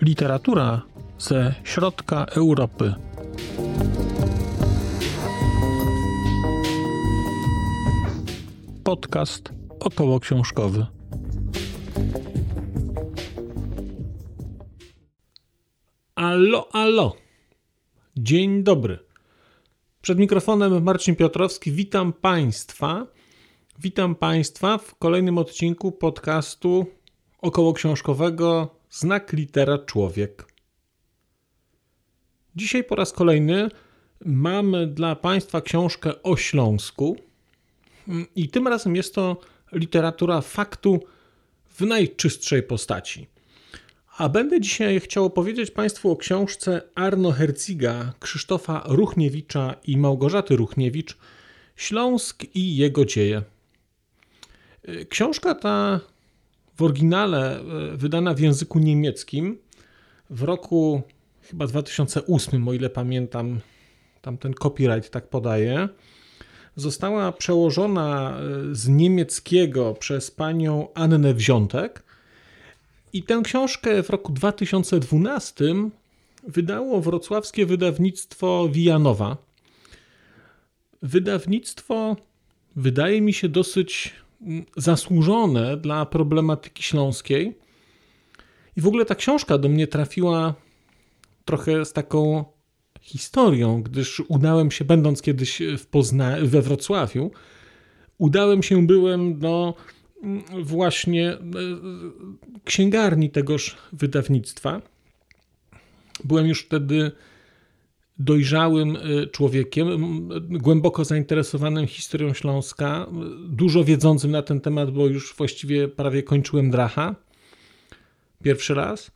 Literatura ze środka Europy. Podcast około książkowy. Alo, alo. Dzień dobry. Przed mikrofonem Marcin Piotrowski. Witam Państwa. Witam Państwa w kolejnym odcinku podcastu około książkowego Znak litera człowiek. Dzisiaj po raz kolejny mamy dla Państwa książkę o Śląsku. I tym razem jest to literatura faktu w najczystszej postaci. A będę dzisiaj chciał opowiedzieć Państwu o książce Arno Herciga, Krzysztofa Ruchniewicza i Małgorzaty Ruchniewicz Śląsk i jego dzieje. Książka ta w oryginale e, wydana w języku niemieckim w roku chyba 2008, o ile pamiętam, tam ten copyright tak podaje, została przełożona e, z niemieckiego przez panią Annę Wziątek i tę książkę w roku 2012 wydało wrocławskie wydawnictwo Wijanowa. Wydawnictwo wydaje mi się dosyć zasłużone dla problematyki śląskiej. I w ogóle ta książka do mnie trafiła trochę z taką historią, gdyż udałem się, będąc kiedyś w Pozna we Wrocławiu, udałem się, byłem do mm, właśnie e, księgarni tegoż wydawnictwa. Byłem już wtedy dojrzałym e, człowiekiem, głęboko zainteresowanym historią Śląska, dużo wiedzącym na ten temat, bo już właściwie prawie kończyłem dracha pierwszy raz.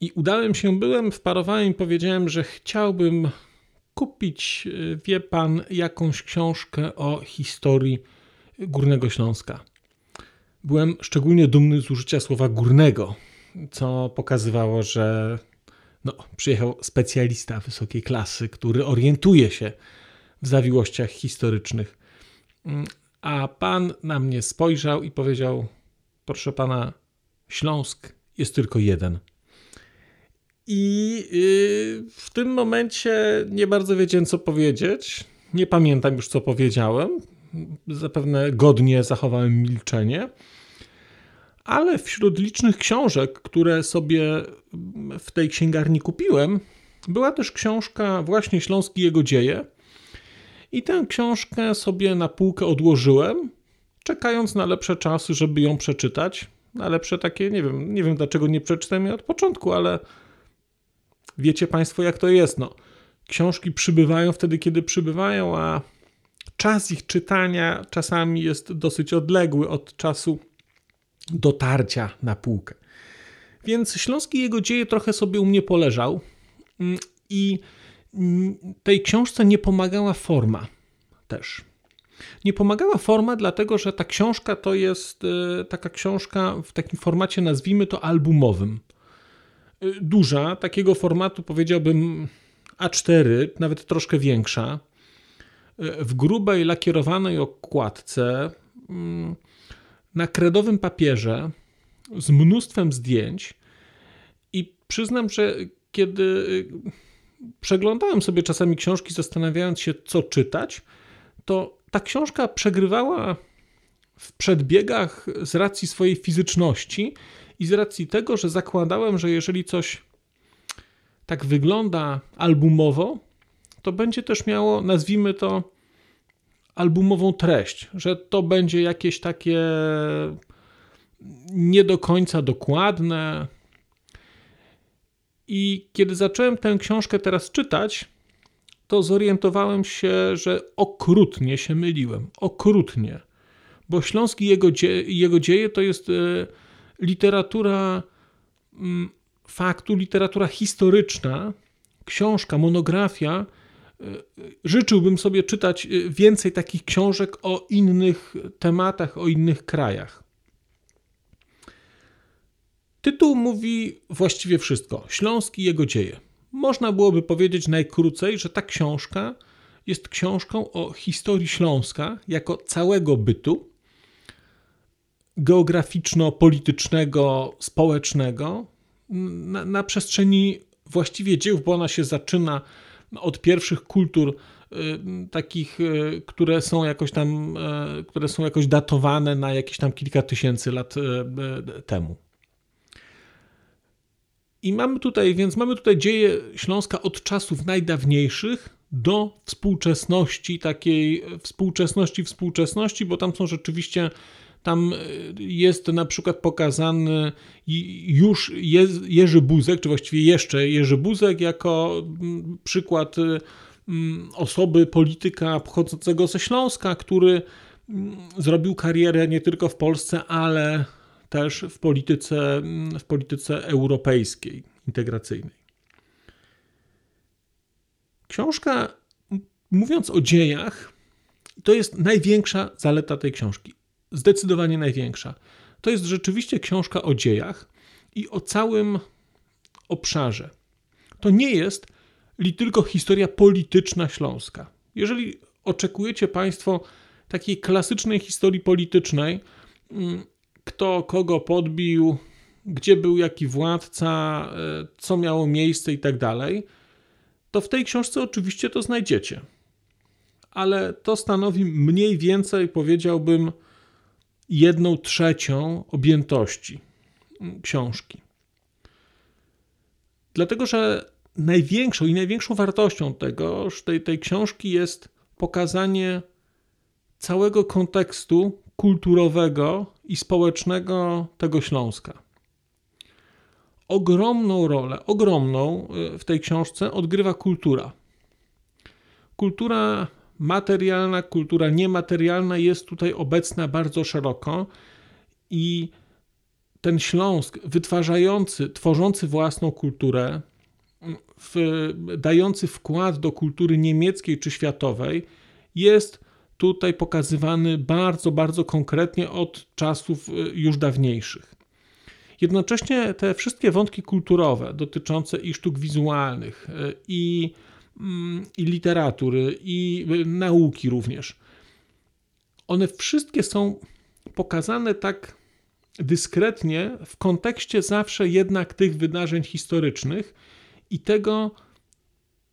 I udałem się, byłem, wparowałem i powiedziałem, że chciałbym kupić, e, wie pan, jakąś książkę o historii Górnego Śląska. Byłem szczególnie dumny z użycia słowa górnego, co pokazywało, że no, przyjechał specjalista wysokiej klasy, który orientuje się w zawiłościach historycznych. A pan na mnie spojrzał i powiedział: Proszę pana, Śląsk jest tylko jeden. I yy, w tym momencie nie bardzo wiedziałem, co powiedzieć. Nie pamiętam już, co powiedziałem. Zapewne godnie zachowałem milczenie ale wśród licznych książek, które sobie w tej księgarni kupiłem, była też książka właśnie Śląski jego dzieje. I tę książkę sobie na półkę odłożyłem, czekając na lepsze czasy, żeby ją przeczytać. Na lepsze takie, nie wiem, nie wiem dlaczego nie przeczytałem jej od początku, ale wiecie Państwo, jak to jest. No, książki przybywają wtedy, kiedy przybywają, a czas ich czytania czasami jest dosyć odległy od czasu dotarcia na półkę. Więc Śląski jego dzieje trochę sobie u mnie poleżał mm, i mm, tej książce nie pomagała forma też. Nie pomagała forma, dlatego że ta książka to jest e, taka książka w takim formacie, nazwijmy to albumowym. E, duża, takiego formatu powiedziałbym A4, nawet troszkę większa, w grubej lakierowanej okładce mm, na kredowym papierze z mnóstwem zdjęć. I przyznam, że kiedy y, przeglądałem sobie czasami książki, zastanawiając się, co czytać, to ta książka przegrywała w przedbiegach z racji swojej fizyczności i z racji tego, że zakładałem, że jeżeli coś tak wygląda albumowo, to będzie też miało, nazwijmy to, albumową treść, że to będzie jakieś takie nie do końca dokładne. I kiedy zacząłem tę książkę teraz czytać, to zorientowałem się, że okrutnie się myliłem. Okrutnie. Bo Śląski jego, dzie jego dzieje to jest e, literatura mm, faktu, literatura historyczna, książka, monografia, życzyłbym sobie czytać y, więcej takich książek o innych tematach, o innych krajach. Tytuł mówi właściwie wszystko. Śląski i jego dzieje. Można byłoby powiedzieć najkrócej, że ta książka jest książką o historii Śląska jako całego bytu geograficzno-politycznego, społecznego na, na przestrzeni właściwie dzieł, bo ona się zaczyna od pierwszych kultur y, takich, y, które są jakoś tam, y, które są jakoś datowane na jakieś tam kilka tysięcy lat temu. I mamy tutaj, więc mamy tutaj dzieje Śląska od czasów najdawniejszych do współczesności, takiej współczesności, współczesności, bo tam są rzeczywiście tam e, jest na przykład pokazany już Jerzy Buzek, czy właściwie jeszcze Jerzy Buzek, jako mm, przykład e, mm, osoby, polityka pochodzącego ze Śląska, który mm, zrobił karierę nie tylko w Polsce, ale też w polityce, w polityce europejskiej, integracyjnej. Książka, mówiąc o dziejach, to jest największa zaleta tej książki zdecydowanie największa. To jest rzeczywiście książka o dziejach i o całym obszarze. To nie jest li tylko historia polityczna Śląska. Jeżeli oczekujecie Państwo takiej klasycznej historii politycznej, mm, kto kogo podbił, gdzie był jaki władca, e, co miało miejsce i tak dalej, to w tej książce oczywiście to znajdziecie. Ale to stanowi mniej więcej, powiedziałbym, jedną trzecią objętości książki. Dlatego, że największą i największą wartością tego, tej, tej książki jest pokazanie całego kontekstu kulturowego i społecznego tego Śląska. Ogromną rolę, ogromną y, w tej książce odgrywa kultura. Kultura materialna, kultura niematerialna jest tutaj obecna bardzo szeroko i ten Śląsk wytwarzający, tworzący własną kulturę, w, dający wkład do kultury niemieckiej czy światowej, jest tutaj pokazywany bardzo, bardzo konkretnie od czasów y, już dawniejszych. Jednocześnie te wszystkie wątki kulturowe dotyczące i sztuk wizualnych, y, i i literatury, i nauki również. One wszystkie są pokazane tak dyskretnie w kontekście zawsze jednak tych wydarzeń historycznych i tego,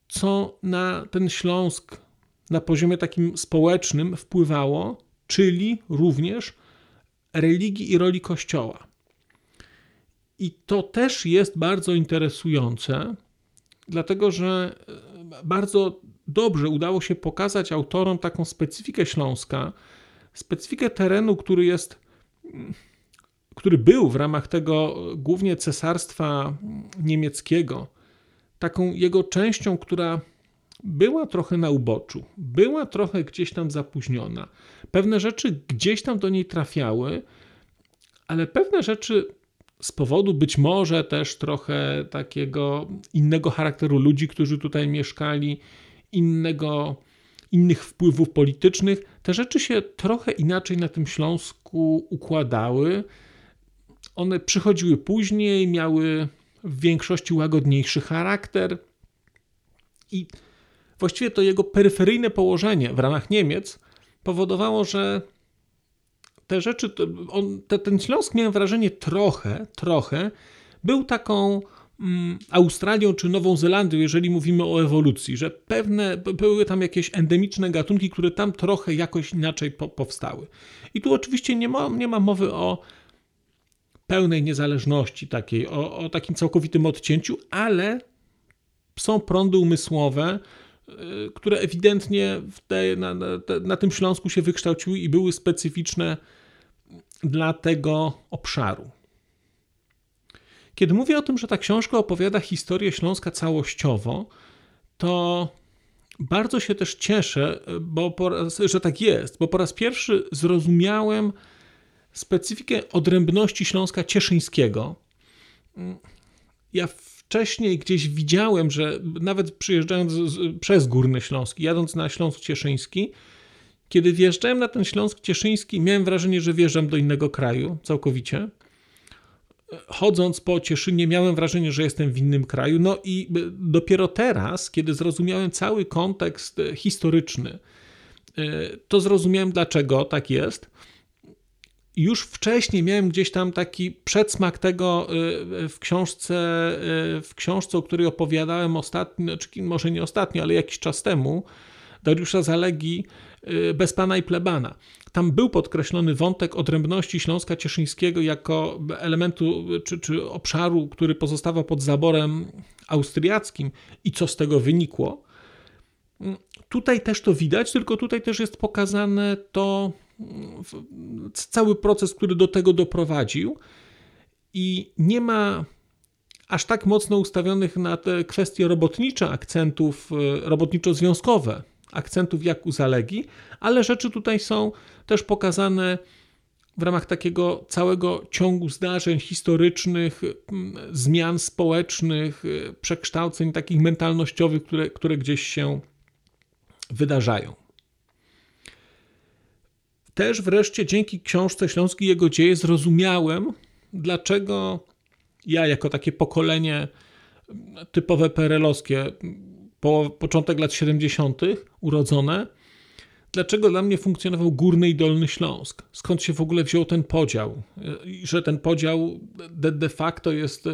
co na ten Śląsk na poziomie takim społecznym wpływało, czyli również religii i roli Kościoła. I to też jest bardzo interesujące, dlatego że bardzo dobrze udało się pokazać autorom taką specyfikę Śląska, specyfikę terenu, który jest, który był w ramach tego głównie cesarstwa niemieckiego, taką jego częścią, która była trochę na uboczu, była trochę gdzieś tam zapóźniona. Pewne rzeczy gdzieś tam do niej trafiały, ale pewne rzeczy z powodu być może też trochę takiego innego charakteru ludzi, którzy tutaj mieszkali, innego, innych wpływów politycznych, te rzeczy się trochę inaczej na tym Śląsku układały. One przychodziły później, miały w większości łagodniejszy charakter i właściwie to jego peryferyjne położenie w ramach Niemiec powodowało, że te rzeczy, on, te, ten Śląsk miałem wrażenie trochę, trochę był taką mm, Australią czy Nową Zelandią, jeżeli mówimy o ewolucji, że pewne były tam jakieś endemiczne gatunki, które tam trochę jakoś inaczej po, powstały. I tu oczywiście nie ma, nie ma mowy o pełnej niezależności takiej, o, o takim całkowitym odcięciu, ale są prądy umysłowe, Y, które ewidentnie te, na, na, na, tym Śląsku się wykształciły i były specyficzne dla tego obszaru. Kiedy mówię o tym, że ta książka opowiada historię Śląska całościowo, to bardzo się też cieszę, bo raz, że tak jest, bo po raz pierwszy zrozumiałem specyfikę odrębności Śląska Cieszyńskiego. Ja wcześniej gdzieś widziałem, że nawet przyjeżdżając przez Górny Śląsk, jadąc na Śląsk Cieszyński, kiedy wjeżdżałem na ten Śląsk Cieszyński, miałem wrażenie, że wjeżdżam do innego kraju całkowicie. chodząc po Cieszynie, miałem wrażenie, że jestem w innym kraju. No i dopiero teraz, kiedy zrozumiałem cały kontekst historyczny, to zrozumiałem, dlaczego tak jest już wcześniej miałem gdzieś tam taki przedsmak tego y, w książce, w książce, o której opowiadałem ostatnio, czy może nie ostatnio, ale jakiś czas temu, Dariusza Zalegi Bez Pana i Plebana. Tam był podkreślony wątek odrębności Śląska Cieszyńskiego jako elementu czy, czy obszaru, który pozostawał pod zaborem austriackim i co z tego wynikło. Tutaj też to widać, tylko tutaj też jest pokazane to, cały proces, który do tego doprowadził i nie ma aż tak mocno ustawionych na te kwestie robotnicze akcentów, e, robotniczo-związkowe akcentów jak u Zalegi, ale rzeczy tutaj są też pokazane w ramach takiego całego ciągu zdarzeń historycznych, zmian społecznych, e, przekształceń takich mentalnościowych, które, które gdzieś się wydarzają. Też wreszcie dzięki książce Śląski jego dzieje zrozumiałem, dlaczego ja jako takie pokolenie typowe perelowskie, po, początek lat 70. urodzone, dlaczego dla mnie funkcjonował Górny i Dolny Śląsk. Skąd się w ogóle wziął ten podział? I że ten podział de, de facto jest,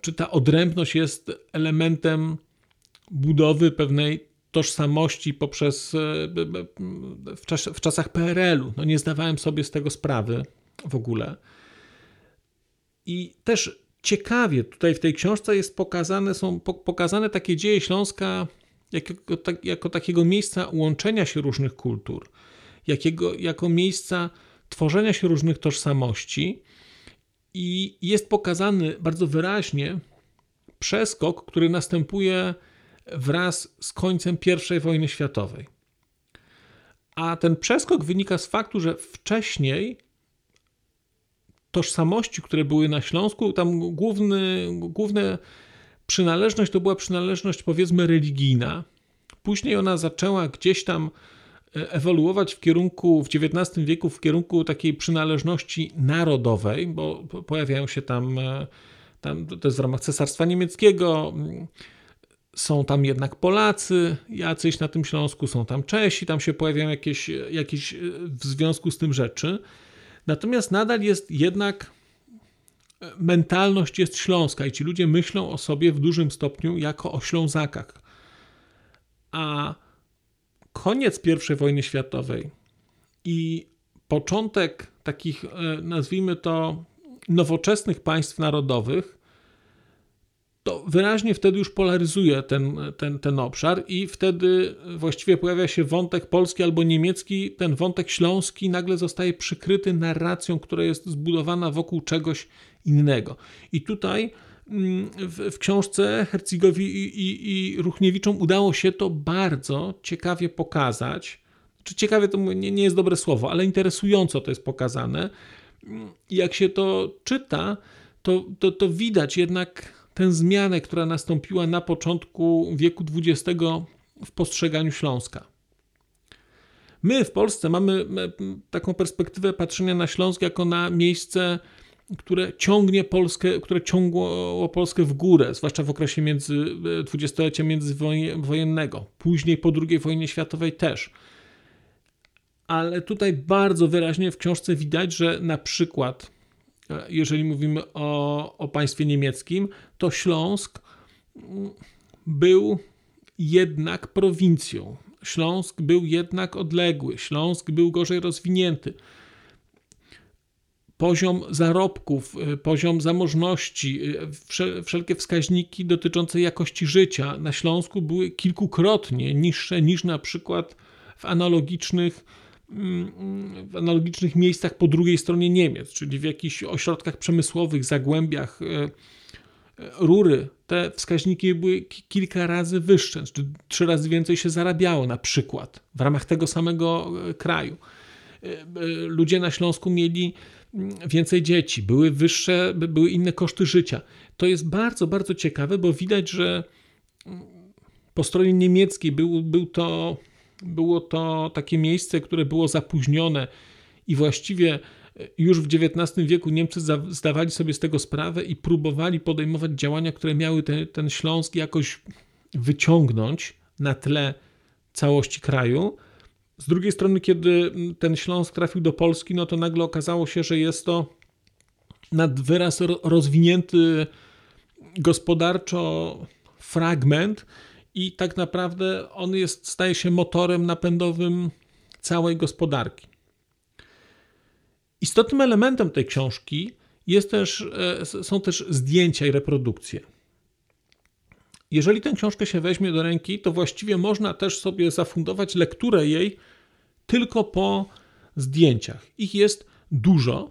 czy ta odrębność jest elementem budowy pewnej tożsamości poprzez w, czas, w czasach PRL-u. No nie zdawałem sobie z tego sprawy w ogóle. I też ciekawie tutaj w tej książce jest pokazane, są pokazane takie dzieje Śląska jako, tak, jako takiego miejsca łączenia się różnych kultur, jakiego, jako miejsca tworzenia się różnych tożsamości i jest pokazany bardzo wyraźnie przeskok, który następuje wraz z końcem I wojny światowej. A ten przeskok wynika z faktu, że wcześniej tożsamości, które były na Śląsku, tam główny, główna przynależność to była przynależność powiedzmy religijna. Później ona zaczęła gdzieś tam e, ewoluować w kierunku, w XIX wieku, w kierunku takiej przynależności narodowej, bo pojawiają się tam, e, tam to jest w ramach Cesarstwa Niemieckiego, są tam jednak Polacy, jacyś na tym Śląsku, są tam Czesi, tam się pojawiają jakieś, jakieś e, w związku z tym rzeczy. Natomiast nadal jest jednak e, mentalność jest śląska i ci ludzie myślą o sobie w dużym stopniu jako o Ślązakach. A koniec I wojny światowej i początek takich, e, nazwijmy to, nowoczesnych państw narodowych to wyraźnie wtedy już polaryzuje ten, ten, ten obszar i wtedy właściwie pojawia się wątek polski albo niemiecki, ten wątek śląski nagle zostaje przykryty narracją, która jest zbudowana wokół czegoś innego. I tutaj mm, w, w książce Hercigowi i, i, i Ruchniewiczom udało się to bardzo ciekawie pokazać. Czy ciekawie to nie, nie jest dobre słowo, ale interesująco to jest pokazane. I jak się to czyta, to, to, to widać jednak tę zmianę, która nastąpiła na początku wieku XX w postrzeganiu Śląska. My w Polsce mamy taką perspektywę patrzenia na Śląsk jako na miejsce, które ciągnie Polskę, które ciągło Polskę w górę, zwłaszcza w okresie między, dwudziestolecia międzywojennego, później po II wojnie światowej też. Ale tutaj bardzo wyraźnie w książce widać, że na przykład jeżeli mówimy o, o państwie niemieckim, to Śląsk był jednak prowincją. Śląsk był jednak odległy, Śląsk był gorzej rozwinięty. Poziom zarobków, poziom zamożności, wszelkie wskaźniki dotyczące jakości życia na Śląsku były kilkukrotnie niższe niż na przykład w analogicznych w analogicznych miejscach po drugiej stronie Niemiec, czyli w jakichś ośrodkach przemysłowych, zagłębiach, e, e, rury, te wskaźniki były kilka razy wyższe, czy trzy razy więcej się zarabiało na przykład w ramach tego samego e, kraju. Ludzie na Śląsku mieli więcej dzieci, były wyższe, były inne koszty życia. To jest bardzo, bardzo ciekawe, bo widać, że po stronie niemieckiej był, był to było to takie miejsce, które było zapóźnione i właściwie już w XIX wieku Niemcy zdawali sobie z tego sprawę i próbowali podejmować działania, które miały ten, ten Śląsk jakoś wyciągnąć na tle całości kraju. Z drugiej strony, kiedy ten Śląsk trafił do Polski, no to nagle okazało się, że jest to nad wyraz rozwinięty gospodarczo fragment i tak naprawdę on jest, staje się motorem napędowym całej gospodarki. Istotnym elementem tej książki jest też, e, są też zdjęcia i reprodukcje. Jeżeli tę książkę się weźmie do ręki, to właściwie można też sobie zafundować lekturę jej tylko po zdjęciach. Ich jest dużo,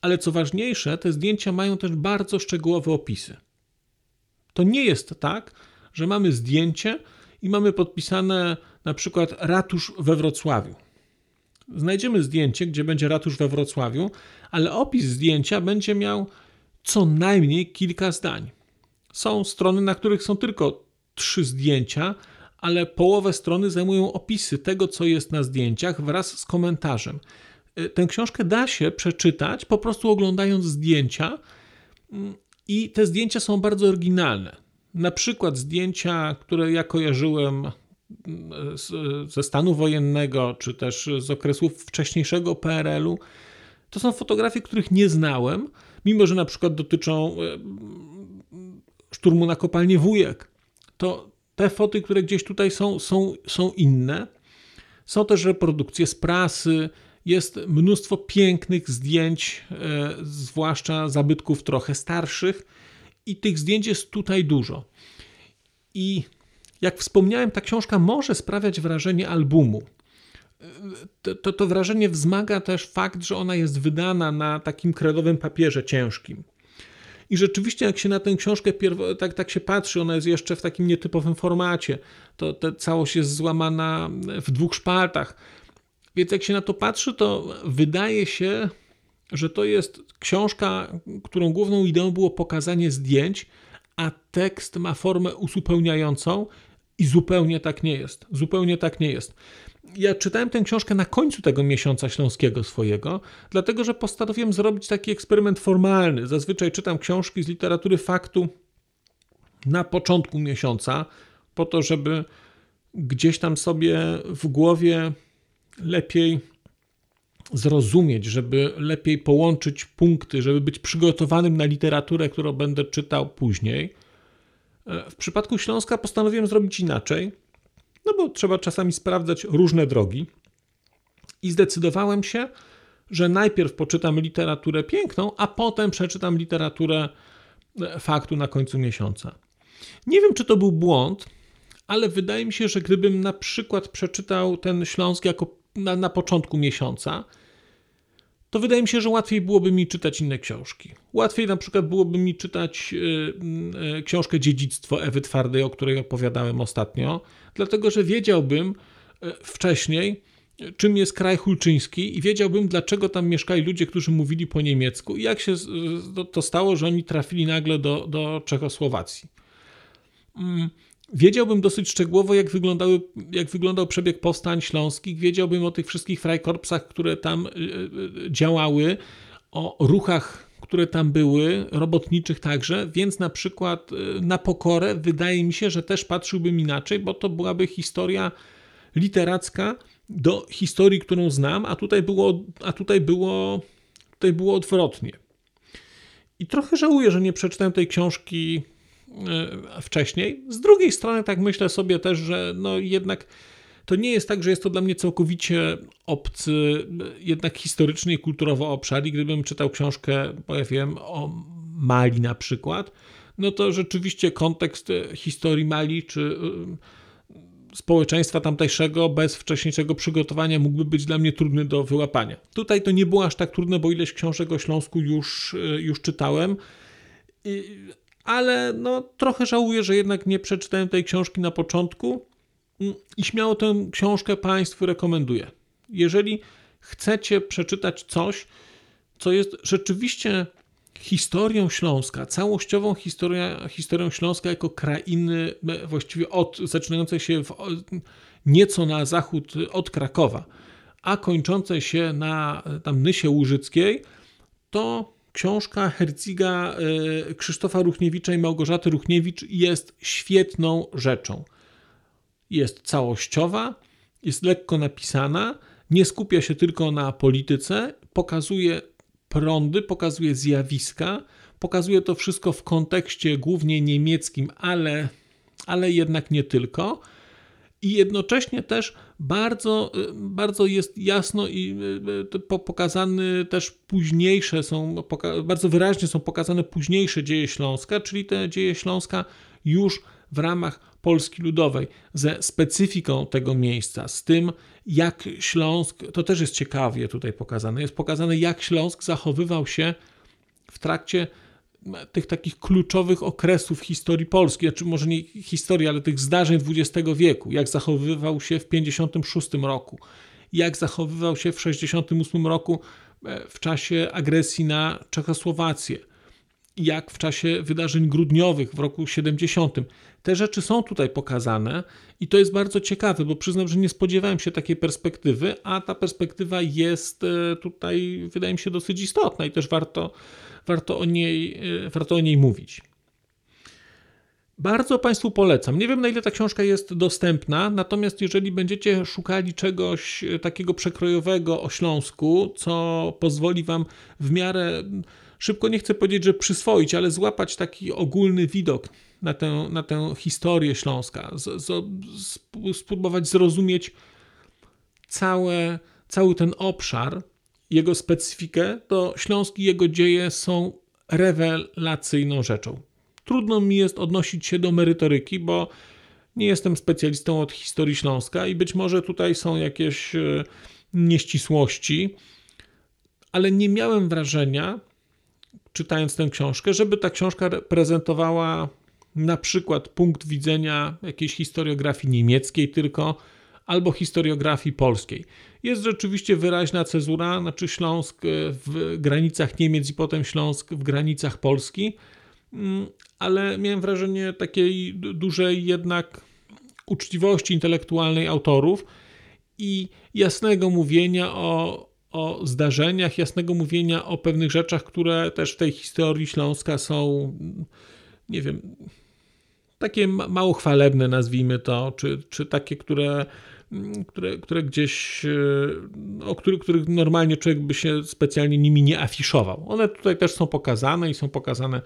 ale co ważniejsze, te zdjęcia mają też bardzo szczegółowe opisy. To nie jest tak, że mamy zdjęcie i mamy podpisane na przykład ratusz we Wrocławiu. Znajdziemy zdjęcie, gdzie będzie ratusz we Wrocławiu, ale opis zdjęcia będzie miał co najmniej kilka zdań. Są strony, na których są tylko trzy zdjęcia, ale połowę strony zajmują opisy tego, co jest na zdjęciach wraz z komentarzem. Y, tę książkę da się przeczytać po prostu oglądając zdjęcia mm, i te zdjęcia są bardzo oryginalne. Na przykład zdjęcia, które ja kojarzyłem mm, ze stanu wojennego, czy też z okresów wcześniejszego PRL-u, to są fotografie, których nie znałem, mimo że na przykład dotyczą y, szturmu na kopalnię Wujek. To te foty, które gdzieś tutaj są, są, są inne. Są też reprodukcje z prasy, jest mnóstwo pięknych zdjęć, e, zwłaszcza zabytków trochę starszych, i tych zdjęć jest tutaj dużo. I jak wspomniałem, ta książka może sprawiać wrażenie albumu. To, to, to, wrażenie wzmaga też fakt, że ona jest wydana na takim kredowym papierze ciężkim. I rzeczywiście, jak się na tę książkę tak, tak się patrzy, ona jest jeszcze w takim nietypowym formacie. To, to całość jest złamana w dwóch szpaltach. Więc jak się na to patrzy, to wydaje się, że to jest książka, którą główną ideą było pokazanie zdjęć, a tekst ma formę uzupełniającą i zupełnie tak nie jest. Zupełnie tak nie jest. Ja czytałem tę książkę na końcu tego miesiąca śląskiego swojego, dlatego że postanowiłem zrobić taki eksperyment formalny. Zazwyczaj czytam książki z literatury faktu na początku miesiąca, po to, żeby gdzieś tam sobie w głowie lepiej zrozumieć, żeby lepiej połączyć punkty, żeby być przygotowanym na literaturę, którą będę czytał później. E, w przypadku Śląska postanowiłem zrobić inaczej, no bo trzeba czasami sprawdzać różne drogi. I zdecydowałem się, że najpierw poczytam literaturę piękną, a potem przeczytam literaturę e, faktu na końcu miesiąca. Nie wiem, czy to był błąd, ale wydaje mi się, że gdybym na przykład przeczytał ten Śląsk jako na, na początku miesiąca, to wydaje mi się, że łatwiej byłoby mi czytać inne książki. Łatwiej na przykład byłoby mi czytać y, y, książkę Dziedzictwo Ewy Twardej, o której opowiadałem ostatnio, dlatego że wiedziałbym y, wcześniej, czym jest kraj hulczyński i wiedziałbym, dlaczego tam mieszkali ludzie, którzy mówili po niemiecku i jak się to stało, że oni trafili nagle do, do Czechosłowacji. Wiedziałbym dosyć szczegółowo, jak, wyglądały, jak wyglądał przebieg powstań śląskich, wiedziałbym o tych wszystkich frajkorpsach, które tam y, y, działały, o ruchach, które tam były, robotniczych także, więc na przykład y, na pokorę wydaje mi się, że też patrzyłbym inaczej, bo to byłaby historia literacka do historii, którą znam, a tutaj było, a tutaj było, tutaj było odwrotnie. I trochę żałuję, że nie przeczytałem tej książki E, wcześniej. Z drugiej strony, tak myślę sobie też, że no jednak to nie jest tak, że jest to dla mnie całkowicie obcy, jednak historycznie i kulturowo obszar. I gdybym czytał książkę, powiem, o Mali na przykład, no to rzeczywiście kontekst historii Mali czy e, społeczeństwa tamtejszego bez wcześniejszego przygotowania mógłby być dla mnie trudny do wyłapania. Tutaj to nie było aż tak trudne, bo ileś książek o Śląsku już, e, już czytałem ale no, trochę żałuję, że jednak nie przeczytałem tej książki na początku mm, i śmiało tę książkę Państwu rekomenduję. Jeżeli chcecie przeczytać coś, co jest rzeczywiście historią Śląska, całościową historia, historią Śląska jako krainy, właściwie od, zaczynającej się w, nieco na zachód od Krakowa, a kończące się na tam Nysie Łużyckiej, to książka Herziga e, Krzysztofa Ruchniewicza i Małgorzaty Ruchniewicz jest świetną rzeczą. Jest całościowa, jest lekko napisana, nie skupia się tylko na polityce, pokazuje prądy, pokazuje zjawiska, pokazuje to wszystko w kontekście głównie niemieckim, ale, ale jednak nie tylko. I jednocześnie też bardzo, bardzo jest jasno i e, pokazane też późniejsze są, bardzo wyraźnie są pokazane późniejsze dzieje Śląska, czyli te dzieje Śląska już w ramach Polski Ludowej, ze specyfiką tego miejsca, z tym, jak Śląsk, to też jest ciekawie tutaj pokazane, jest pokazane, jak Śląsk zachowywał się w trakcie tych takich kluczowych okresów historii Polski, znaczy może nie historii, ale tych zdarzeń XX wieku, jak zachowywał się w 56 roku, jak zachowywał się w 68 roku e, w czasie agresji na Czechosłowację, jak w czasie wydarzeń grudniowych w roku 70. Te rzeczy są tutaj pokazane i to jest bardzo ciekawe, bo przyznam, że nie spodziewałem się takiej perspektywy, a ta perspektywa jest e, tutaj, wydaje mi się, dosyć istotna i też warto, warto, o, niej, e, warto o niej mówić. Bardzo Państwu polecam. Nie wiem, na ile ta książka jest dostępna, natomiast jeżeli będziecie szukali czegoś e, takiego przekrojowego o Śląsku, co pozwoli Wam w miarę szybko, nie chcę powiedzieć, że przyswoić, ale złapać taki ogólny widok na tę, na tę historię Śląska, z, z, spróbować zrozumieć całe, cały ten obszar, jego specyfikę, to Śląski jego dzieje są rewelacyjną rzeczą. Trudno mi jest odnosić się do merytoryki, bo nie jestem specjalistą od historii Śląska i być może tutaj są jakieś e, nieścisłości, ale nie miałem wrażenia, czytając tę książkę, żeby ta książka prezentowała na przykład punkt widzenia jakiejś historiografii niemieckiej tylko, albo historiografii polskiej. Jest rzeczywiście wyraźna cezura, znaczy Śląsk w granicach Niemiec i potem Śląsk w granicach Polski, mm, ale miałem wrażenie takiej dużej jednak uczciwości intelektualnej autorów i jasnego mówienia o, o zdarzeniach, jasnego mówienia o pewnych rzeczach, które też w tej historii Śląska są, nie wiem, takie mało chwalebne, nazwijmy to, czy, czy takie, które, które, które gdzieś, e, o których, których normalnie człowiek by się specjalnie nimi nie afiszował. One tutaj też są pokazane i są pokazane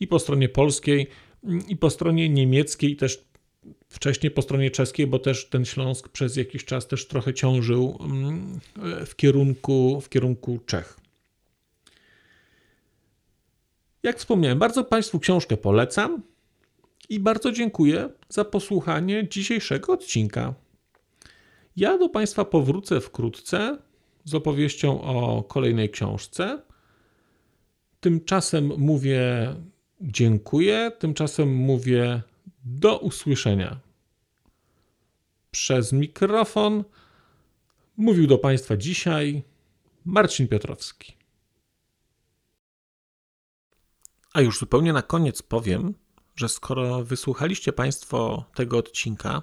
i po stronie polskiej, i po stronie niemieckiej, i też wcześniej po stronie czeskiej, bo też ten Śląsk przez jakiś czas też trochę ciążył mm, w kierunku, w kierunku Czech. Jak wspomniałem, bardzo Państwu książkę polecam i bardzo dziękuję za posłuchanie dzisiejszego odcinka. Ja do Państwa powrócę wkrótce z opowieścią o kolejnej książce. Tymczasem mówię dziękuję, tymczasem mówię do usłyszenia. Przez mikrofon mówił do Państwa dzisiaj Marcin Piotrowski. A już zupełnie na koniec powiem, że skoro wysłuchaliście Państwo tego odcinka,